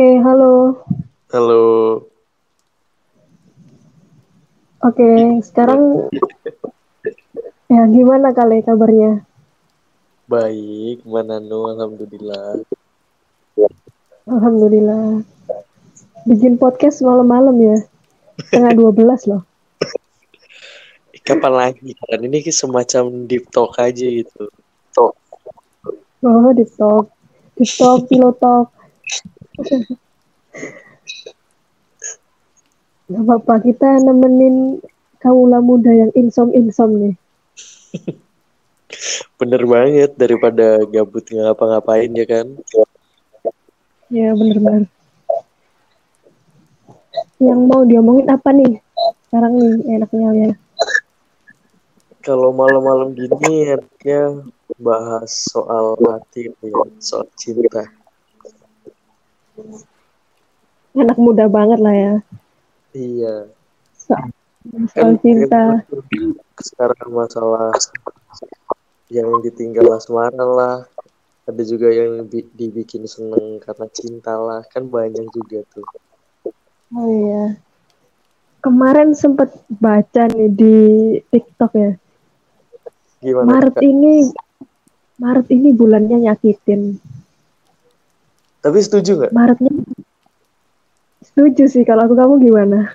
Oke, halo. Halo. Oke, sekarang ya gimana kali kabarnya? Baik, Manano, Alhamdulillah. Alhamdulillah. Bikin podcast malam-malam ya. Setengah 12 loh. Kapan lagi kan? Ini semacam deep talk aja gitu. Talk. Oh, deep talk. Deep talk, pillow talk. Gak apa-apa, kita nemenin kaula muda yang insom-insom nih. Bener banget, daripada gabut ngapa-ngapain ya kan? Ya, bener-bener. Yang mau diomongin apa nih? Sekarang nih, enaknya ya. Kalau malam-malam gini enaknya bahas soal hati ya, soal cinta. Anak muda banget lah ya. Iya. Soal, Kan cinta. Sekarang masalah yang ditinggal asmara lah. Ada juga yang dibikin seneng karena cinta lah. Kan banyak juga tuh. Oh iya. Kemarin sempat baca nih di TikTok ya. Gimana? Maret Kak? ini Maret ini bulannya nyakitin. Tapi setuju nggak? Maretnya setuju sih kalau aku kamu gimana?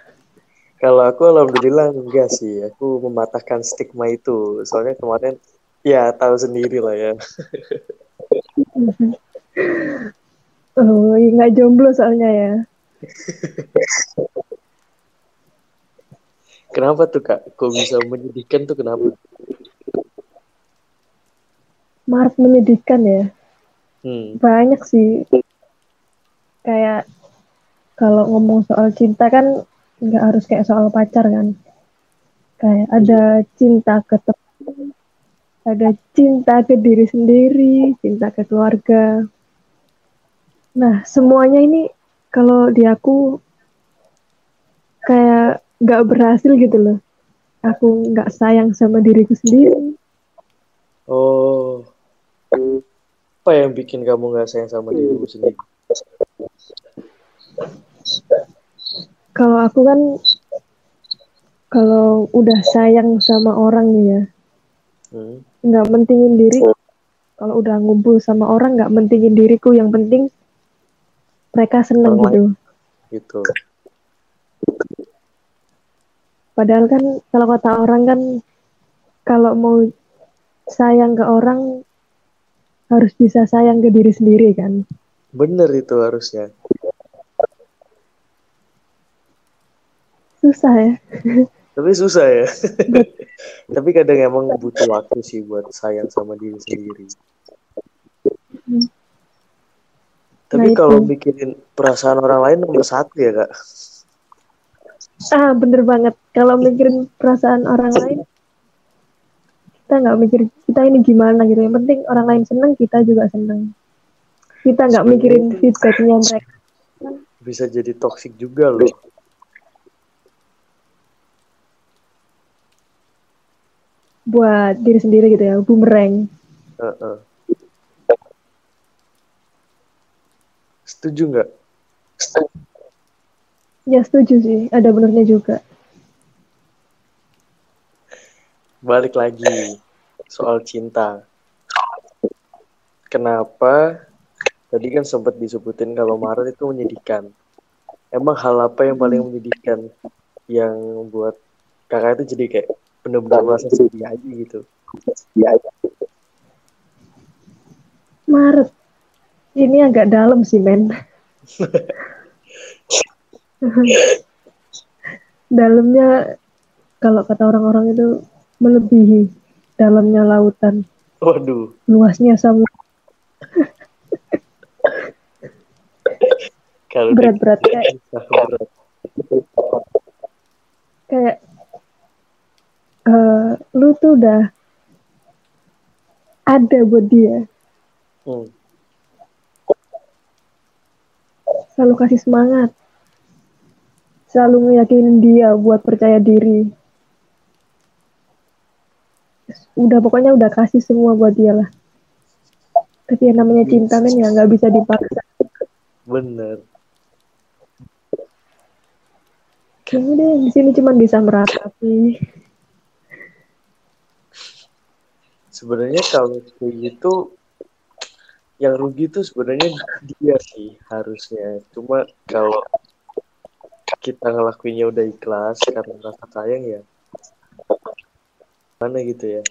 Kalau aku alhamdulillah enggak sih. Aku mematahkan stigma itu. Soalnya kemarin ya tahu sendiri lah ya. oh, nggak jomblo soalnya ya. Kenapa tuh kak? Kok bisa menyedihkan tuh kenapa? Maret menyedihkan ya. Hmm. Banyak sih. Kayak kalau ngomong soal cinta kan nggak harus kayak soal pacar kan. Kayak ada cinta ke teman, ada cinta ke diri sendiri, cinta ke keluarga. Nah, semuanya ini kalau di aku kayak nggak berhasil gitu loh. Aku nggak sayang sama diriku sendiri. Oh, apa yang bikin kamu nggak sayang sama dirimu sendiri? Kalau aku kan kalau udah sayang sama orang nih ya, Hmm. nggak mentingin diri. Kalau udah ngumpul sama orang nggak mentingin diriku, yang penting mereka seneng gitu. Gitu. Padahal kan kalau kata orang kan kalau mau sayang ke orang harus bisa sayang ke diri sendiri kan. Bener itu harusnya. Susah ya. Tapi susah ya. Tapi kadang emang butuh waktu sih buat sayang sama diri sendiri. Hmm. Tapi Nah, kalau mikirin perasaan orang lain nomor satu ya kak. Ah bener banget. Kalau mikirin perasaan orang lain, kita nggak mikir kita ini gimana gitu. Yang penting orang lain seneng, kita juga seneng. Kita nggak mikirin feedbacknya mereka. Bisa jadi toksik juga loh. buat diri sendiri gitu ya, bumerang. Heeh. Setuju nggak? Ya setuju sih, ada benernya juga. Balik lagi soal cinta. Kenapa? Tadi kan sempat disebutin kalau Maret itu menyedihkan. Emang hal apa yang paling menyedihkan yang buat kakak itu jadi kayak bener-bener merasa sedih aja gitu. Maret. Ini agak dalam sih, men. Dalamnya, kalau kata orang-orang itu melebihi dalamnya lautan, Waduh, luasnya sama kalau berat-berat kayak kayak eh, lu tuh udah ada buat dia, Hmm. selalu kasih semangat, selalu ngeyakinin dia buat percaya diri. Udah pokoknya udah kasih semua buat dia lah. Tapi yang namanya cinta men ya nggak bisa dipaksa. Bener. Kayaknya deh di sini cuma bisa meratapi. Sebenarnya kalau kayak gitu yang rugi tuh sebenarnya dia sih harusnya. Cuma kalau kita ngelakuinnya udah ikhlas karena rasa sayang ya mana gitu ya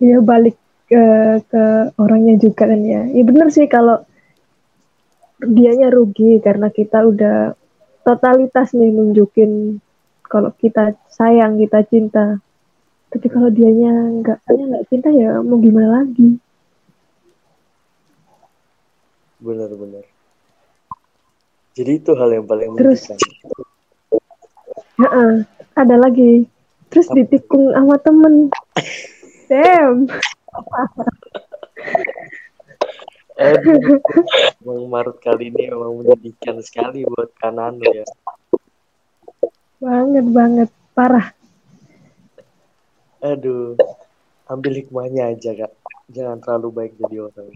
ya balik ke, ke orangnya juga kan ya ya bener sih kalau dianya rugi karena kita udah totalitas nih nunjukin kalau kita sayang kita cinta. Tapi kalau dianya nggak nggak cinta ya mau gimana lagi? Benar-benar jadi itu hal yang paling terus uh, ada lagi. Terus ditikung sama temen. Damn Bang Maret kali ini memang menyedihkan sekali buat kanan ya. Banget banget, parah. Aduh, ambil hikmahnya aja kak. Jangan terlalu baik jadi orang.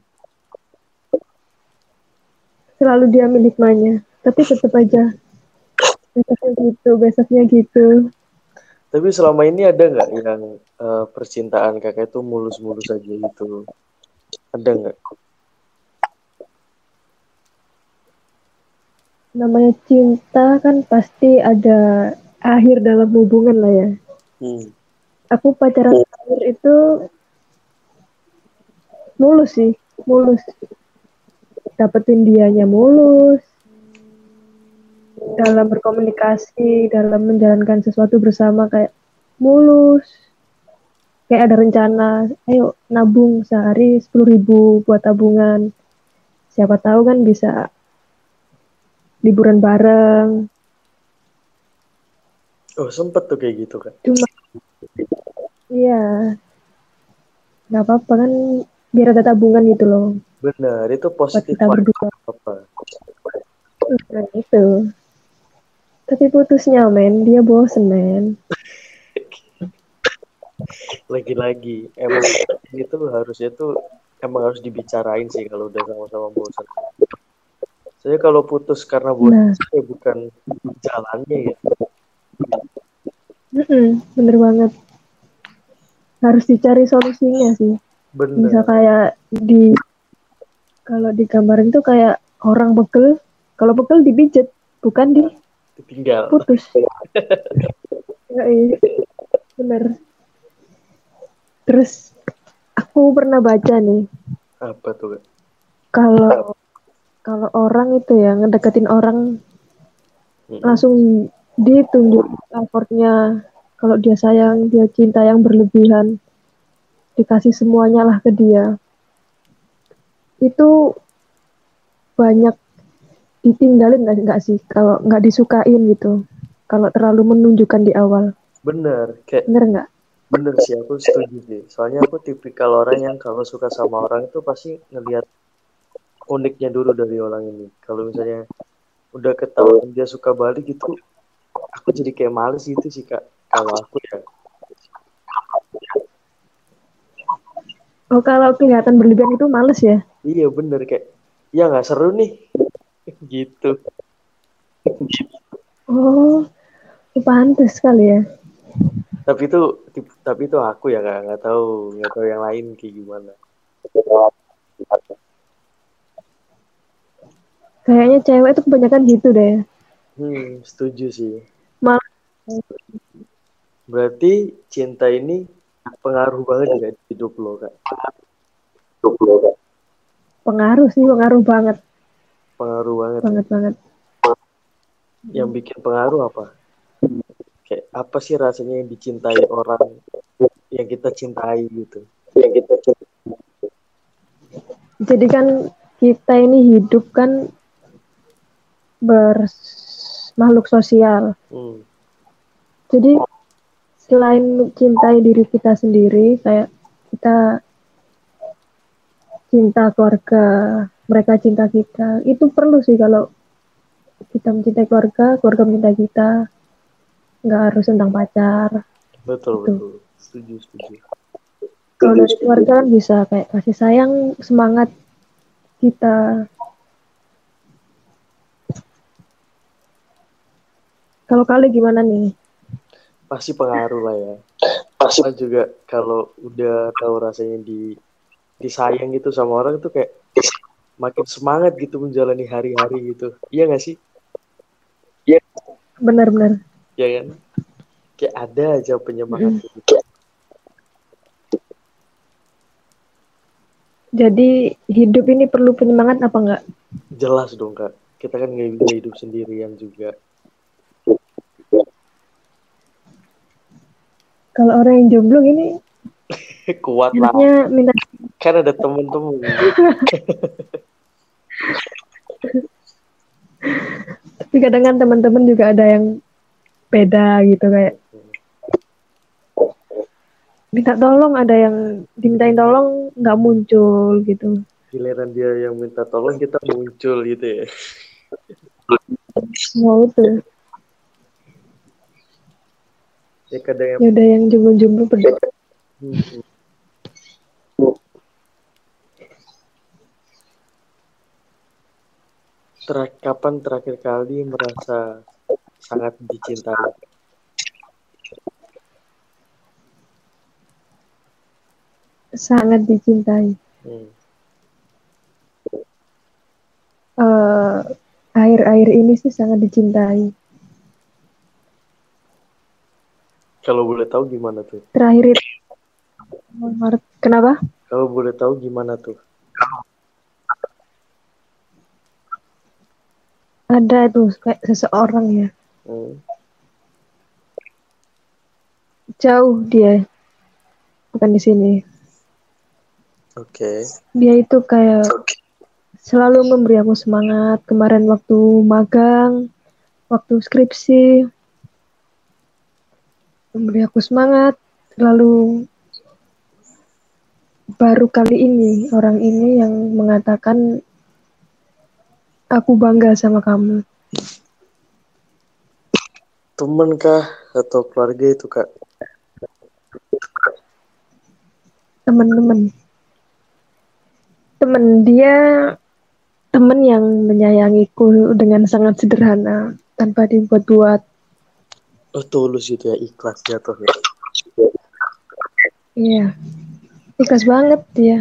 Selalu dia milik hikmahnya tapi tetap aja besoknya gitu besoknya gitu tapi selama ini ada nggak yang uh, percintaan kakak itu mulus-mulus aja gitu ada nggak namanya cinta kan pasti ada akhir dalam hubungan lah ya hmm. aku pacaran terakhir itu mulus sih mulus dapetin dianya mulus dalam berkomunikasi, dalam menjalankan sesuatu bersama kayak mulus. Kayak ada rencana, ayo nabung sehari sepuluh ribu buat tabungan. Siapa tahu kan bisa liburan bareng. Oh sempet tuh kayak gitu kan? Cuma, iya, nggak apa-apa kan biar ada tabungan gitu loh. Benar, itu positif. Kita berdua. Apa? Nah, itu. Tapi putusnya men, dia bosen men. Lagi-lagi, emang itu harusnya tuh emang harus dibicarain sih kalau udah sama-sama bosan. Saya kalau putus karena bosan, nah. ya bukan jalannya ya. Mm -mm, bener banget. Harus dicari solusinya sih. Bener. Bisa kayak di kalau di gambaran tuh kayak orang pegel, kalau pegel dipijet, bukan di ditinggal putus ya, iya. bener terus aku pernah baca nih apa tuh kalau kalau orang itu ya ngedeketin orang hmm. langsung ditunjuk effortnya kalau dia sayang dia cinta yang berlebihan dikasih semuanya lah ke dia. Itu banyak ditinggalin nggak sih? Kalau nggak disukain gitu. Kalau terlalu menunjukkan di awal. Bener kayak bener nggak? bener sih aku setuju sih. Soalnya aku tipikal orang yang kalau suka sama orang itu pasti ngelihat uniknya dulu dari orang ini. Kalau misalnya udah ketahuan dia suka balik gitu aku jadi kayak males gitu sih kak. Kalau aku ya. Oh kalau kelihatan berlebihan itu males ya? Iya bener kayak ya nggak seru nih. Gitu. Oh pantas kali ya. Tapi itu tapi itu aku ya nggak nggak tahu nggak tahu yang lain kayak gimana kayaknya cewek itu kebanyakan gitu deh. Hmm setuju sih. Mal berarti cinta ini pengaruh banget juga di hidup lo kak. Pengaruh sih pengaruh banget. Pengaruh banget. Banget banget. Yang bikin pengaruh apa? Kayak apa sih rasanya yang dicintai orang yang kita cintai gitu? Yang kita cintai. jadi kan kita ini hidup kan bermakhluk sosial. Hmm. jadi selain mencintai diri kita sendiri kayak kita cinta keluarga mereka cinta kita itu perlu sih kalau kita mencintai keluarga keluarga mencintai kita. Nggak harus tentang pacar. Betul gitu. betul. Setuju setuju. Kalau dari keluarga kan bisa kayak kasih sayang semangat kita Kalau kali gimana nih? Pasti pengaruh lah ya. Pasti juga kalau udah tahu rasanya di disayang gitu sama orang tuh kayak makin semangat gitu menjalani hari-hari gitu. Iya gak sih? Iya. Benar-benar. Ya kan? Kayak ada aja penyemangat hmm. gitu. Jadi hidup ini perlu penyemangat apa enggak? Jelas dong kak. Kita kan nggak bisa hidup sendirian juga. Kalau orang yang jomblo ini kuat lah. Minta... Kan ada temen-temen. Tapi kadang kan teman-teman juga ada yang beda gitu kayak minta tolong ada yang dimintain tolong nggak muncul gitu giliran dia yang minta tolong kita muncul gitu ya mau itu ya kadang yang ya udah yang jomblo-jomblo berdoa hmm. Ter kapan terakhir kali merasa sangat dicintai sangat dicintai. Hmm. Uh, air-air ini sih sangat dicintai. Kalau boleh tahu gimana tuh? Terakhir itu kenapa? Kalau boleh tahu gimana tuh? Ada tuh kayak seseorang ya. Hmm. Jauh dia, bukan di sini. Oke. Okay. Dia itu kayak selalu memberi aku semangat. Kemarin waktu magang, waktu skripsi, memberi aku semangat. Lalu baru kali ini orang ini yang mengatakan aku bangga sama kamu. Temen kah atau keluarga itu kak? Teman-teman temen dia temen yang menyayangiku dengan sangat sederhana tanpa dibuat-buat. Oh tulus itu ya ikhlas jatuh ya. Iya, ikhlas banget dia.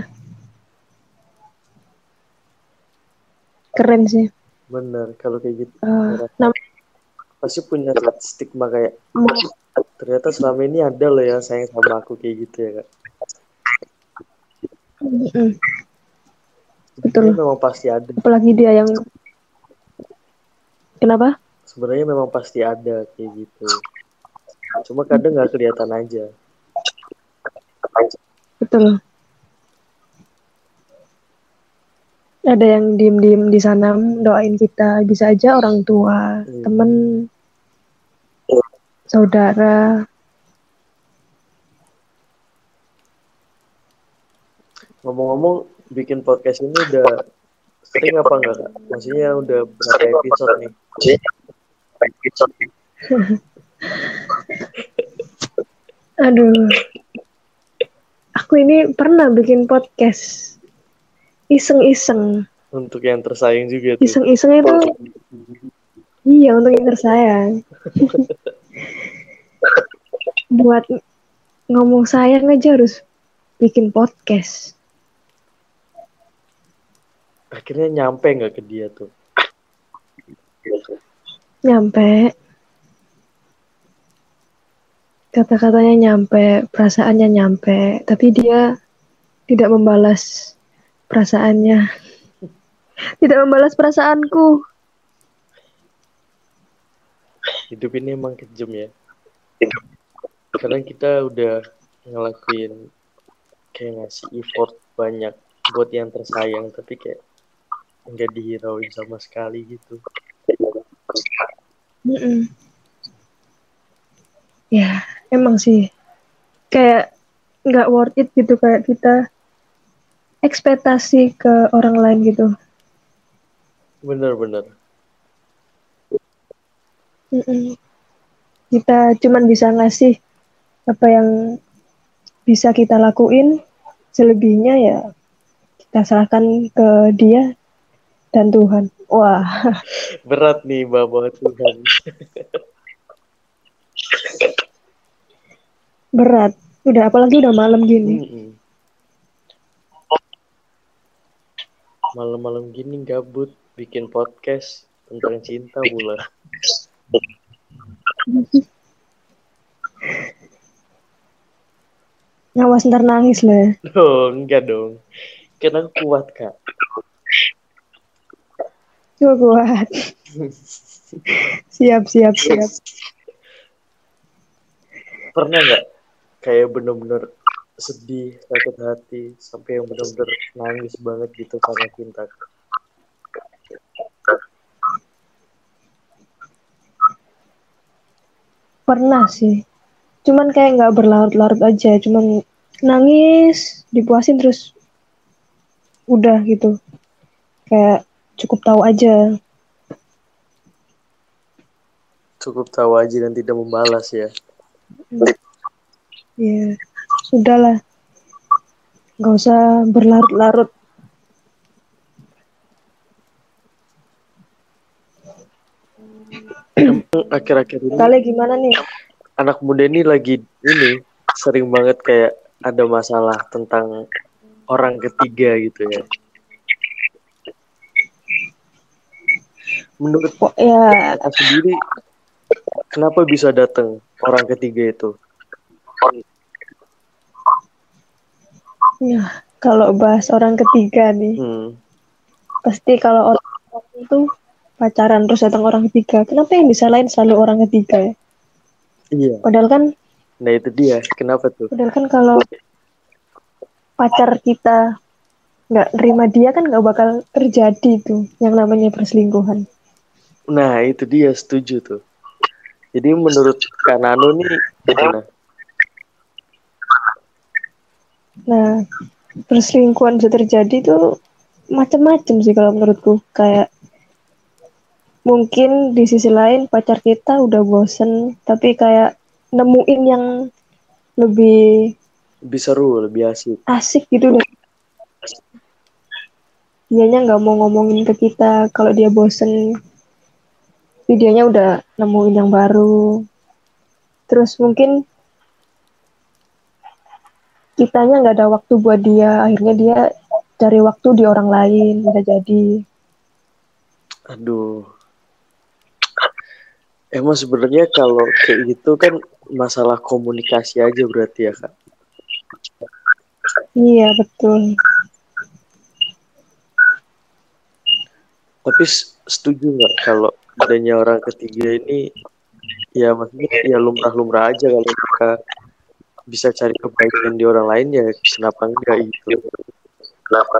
Keren sih. Bener kalau kayak gitu. Uh, pasti punya stigma kayak ternyata selama ini ada loh yang sayang sama aku kayak gitu ya kak. -mm betul memang pasti ada apalagi dia yang kenapa sebenarnya memang pasti ada kayak gitu cuma kadang nggak kelihatan aja betul ada yang diem-diem di sana doain kita bisa aja orang tua hmm. temen saudara ngomong-ngomong bikin podcast ini udah sering apa enggak kak? Maksudnya udah berapa episode nih? Episode Aduh. Aku ini pernah bikin podcast. Iseng-iseng. Untuk yang tersayang juga tuh. Iseng-iseng itu Iya, untuk yang tersayang. Buat ngomong sayang aja harus bikin podcast akhirnya nyampe nggak ke dia tuh nyampe. Kata-katanya nyampe perasaannya nyampe tapi dia tidak membalas perasaannya. Tidak membalas perasaanku. Hidup ini emang kejam ya. Kadang kita udah ngelakuin kayak ngasih effort banyak buat yang tersayang tapi kayak nggak dihirauin sama sekali gitu mm -mm. ya emang sih kayak nggak worth it gitu kayak kita ekspektasi ke orang lain gitu bener-bener mm -mm. kita cuman bisa ngasih apa yang bisa kita lakuin selebihnya ya kita serahkan ke dia dan Tuhan. Wah. Berat nih bawa Tuhan. Berat. Udah apalagi udah malam gini. Malam-malam gini gabut bikin podcast tentang cinta pula. Ngawas ntar nangis ya. Oh, enggak dong. Karena kuat, Kak. Coba kuat. Siap, siap, siap. Pernah nggak kayak bener-bener sedih, sakit hati, sampai yang bener-bener nangis banget gitu karena cinta? Pernah sih. Cuman kayak nggak berlarut-larut aja. Cuman nangis, dipuasin terus udah gitu. Kayak cukup tahu aja. Cukup tahu aja dan tidak membalas ya. Ya, udahlah. Nggak usah berlarut-larut. Akhir-akhir ini Kalian gimana nih? anak muda ini lagi ini sering banget kayak ada masalah tentang orang ketiga gitu ya. Menurut Kok ya Kakak sendiri, kenapa bisa datang orang ketiga itu? Ya, kalau bahas orang ketiga nih, Hmm, pasti kalau orang itu pacaran terus datang orang ketiga, kenapa yang disalahin selalu orang ketiga ya? iya. Padahal kan, Nah itu dia, kenapa tuh? padahal kan kalau pacar kita nggak nerima dia kan nggak bakal terjadi tuh yang namanya perselingkuhan. Nah itu dia, setuju tuh. Jadi menurut Kak Nano nih gimana? Nah, perselingkuhan bisa terjadi tuh macam-macam sih kalau menurutku. Kayak mungkin di sisi lain pacar kita udah bosen, tapi kayak nemuin yang lebih Lebih seru, lebih asik. asik gitu deh. Dianya nggak mau ngomongin ke kita kalau dia bosen. Videonya udah nemuin yang baru. Terus mungkin kitanya nggak ada waktu buat dia. Akhirnya dia cari waktu di orang lain. Bisa jadi. Aduh. Emang sebenarnya kalau kayak gitu kan masalah komunikasi aja berarti ya kak. Iya betul. Tapi setuju nggak kalau adanya orang ketiga ini ya maksudnya ya lumrah-lumrah aja kalau mereka bisa cari kebaikan di orang lain ya kenapa enggak gitu. Kenapa?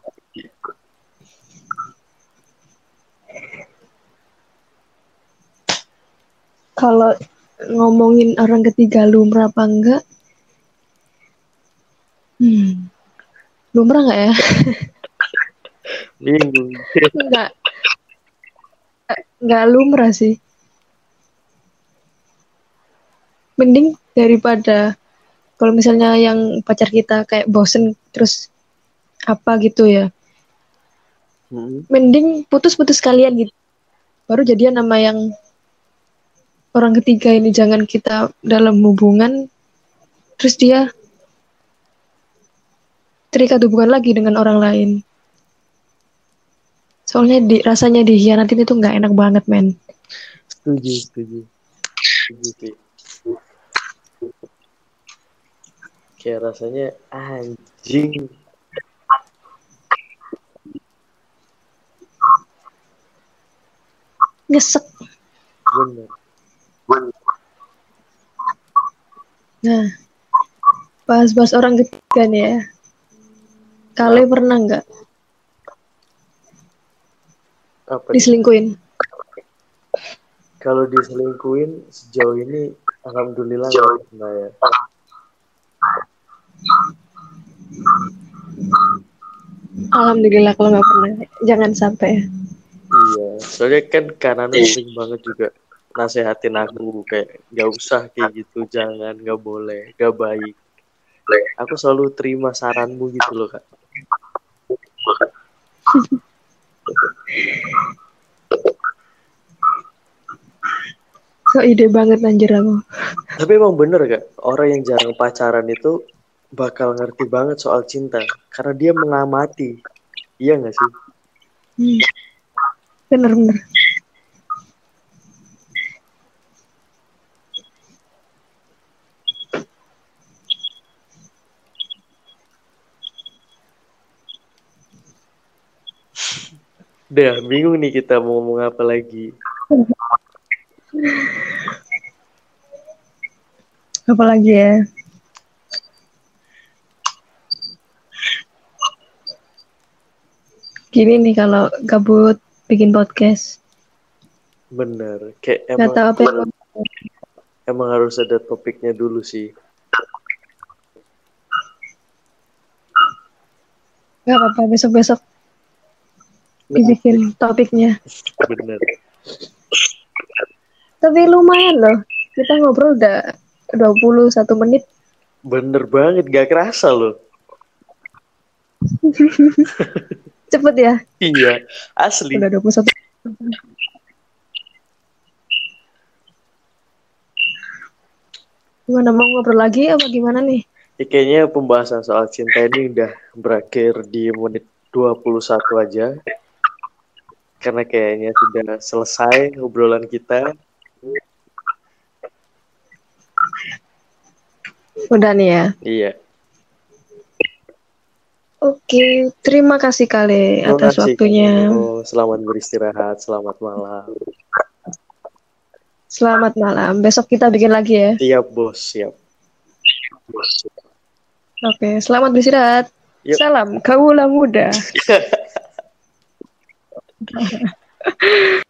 Kalau ngomongin orang ketiga lumrah apa enggak? Hmm. Lumrah nggak ya? Bingung. Enggak. Enggak lumrah sih. Mending daripada kalau misalnya yang pacar kita kayak bosen terus apa gitu ya. Hmm. Mending putus-putus kalian gitu. Baru jadian sama yang orang ketiga ini jangan kita dalam hubungan terus dia terikat hubungan lagi dengan orang lain. Soalnya di, rasanya dihianatin itu nggak enak banget, men. Setuju, setuju. Setuju. Kayak rasanya anjing. Nyesek. Bener. Nah, bahas-bahas orang ketiga nih ya. Kalian pernah nggak Apa diselingkuin? Kalau diselingkuin sejauh ini alhamdulillah nggak pernah ya. Alhamdulillah kalau nggak pernah. Jangan sampai ya. Iya, soalnya kan kanan sering banget juga nasehatin aku kayak nggak usah kayak gitu, jangan, nggak boleh, nggak baik. Aku selalu terima saranmu gitu loh kak. So ide banget anjir aku. Tapi emang bener gak? Orang yang jarang pacaran itu bakal ngerti banget soal cinta. Karena dia mengamati. Iya gak sih? Hmm. Bener-bener. Udah, bingung nih kita mau ngomong apa lagi. Apa lagi ya? Gini nih kalau gabut bikin podcast. Bener. Kayak Gak emang, tahu apa yang emang harus ada topiknya dulu sih. Gak apa-apa besok-besok dibikin topiknya. Bener. Tapi lumayan loh. Kita ngobrol udah 21 menit. Bener banget. Gak kerasa loh. Cepet ya. Iya. Asli. Udah 21 Gimana mau ngobrol lagi apa gimana nih? Ya, kayaknya pembahasan soal cinta ini udah berakhir di menit 21 aja. Karena kayaknya sudah selesai obrolan kita. Udah nih ya. Iya. Oke, terima kasih kali Terima atas kasih. waktunya. Oh, selamat beristirahat. Selamat malam. Selamat malam. Besok kita bikin lagi ya. Siap, bos. Siap. Oke, selamat beristirahat. Yuk. Salam kaula muda. okay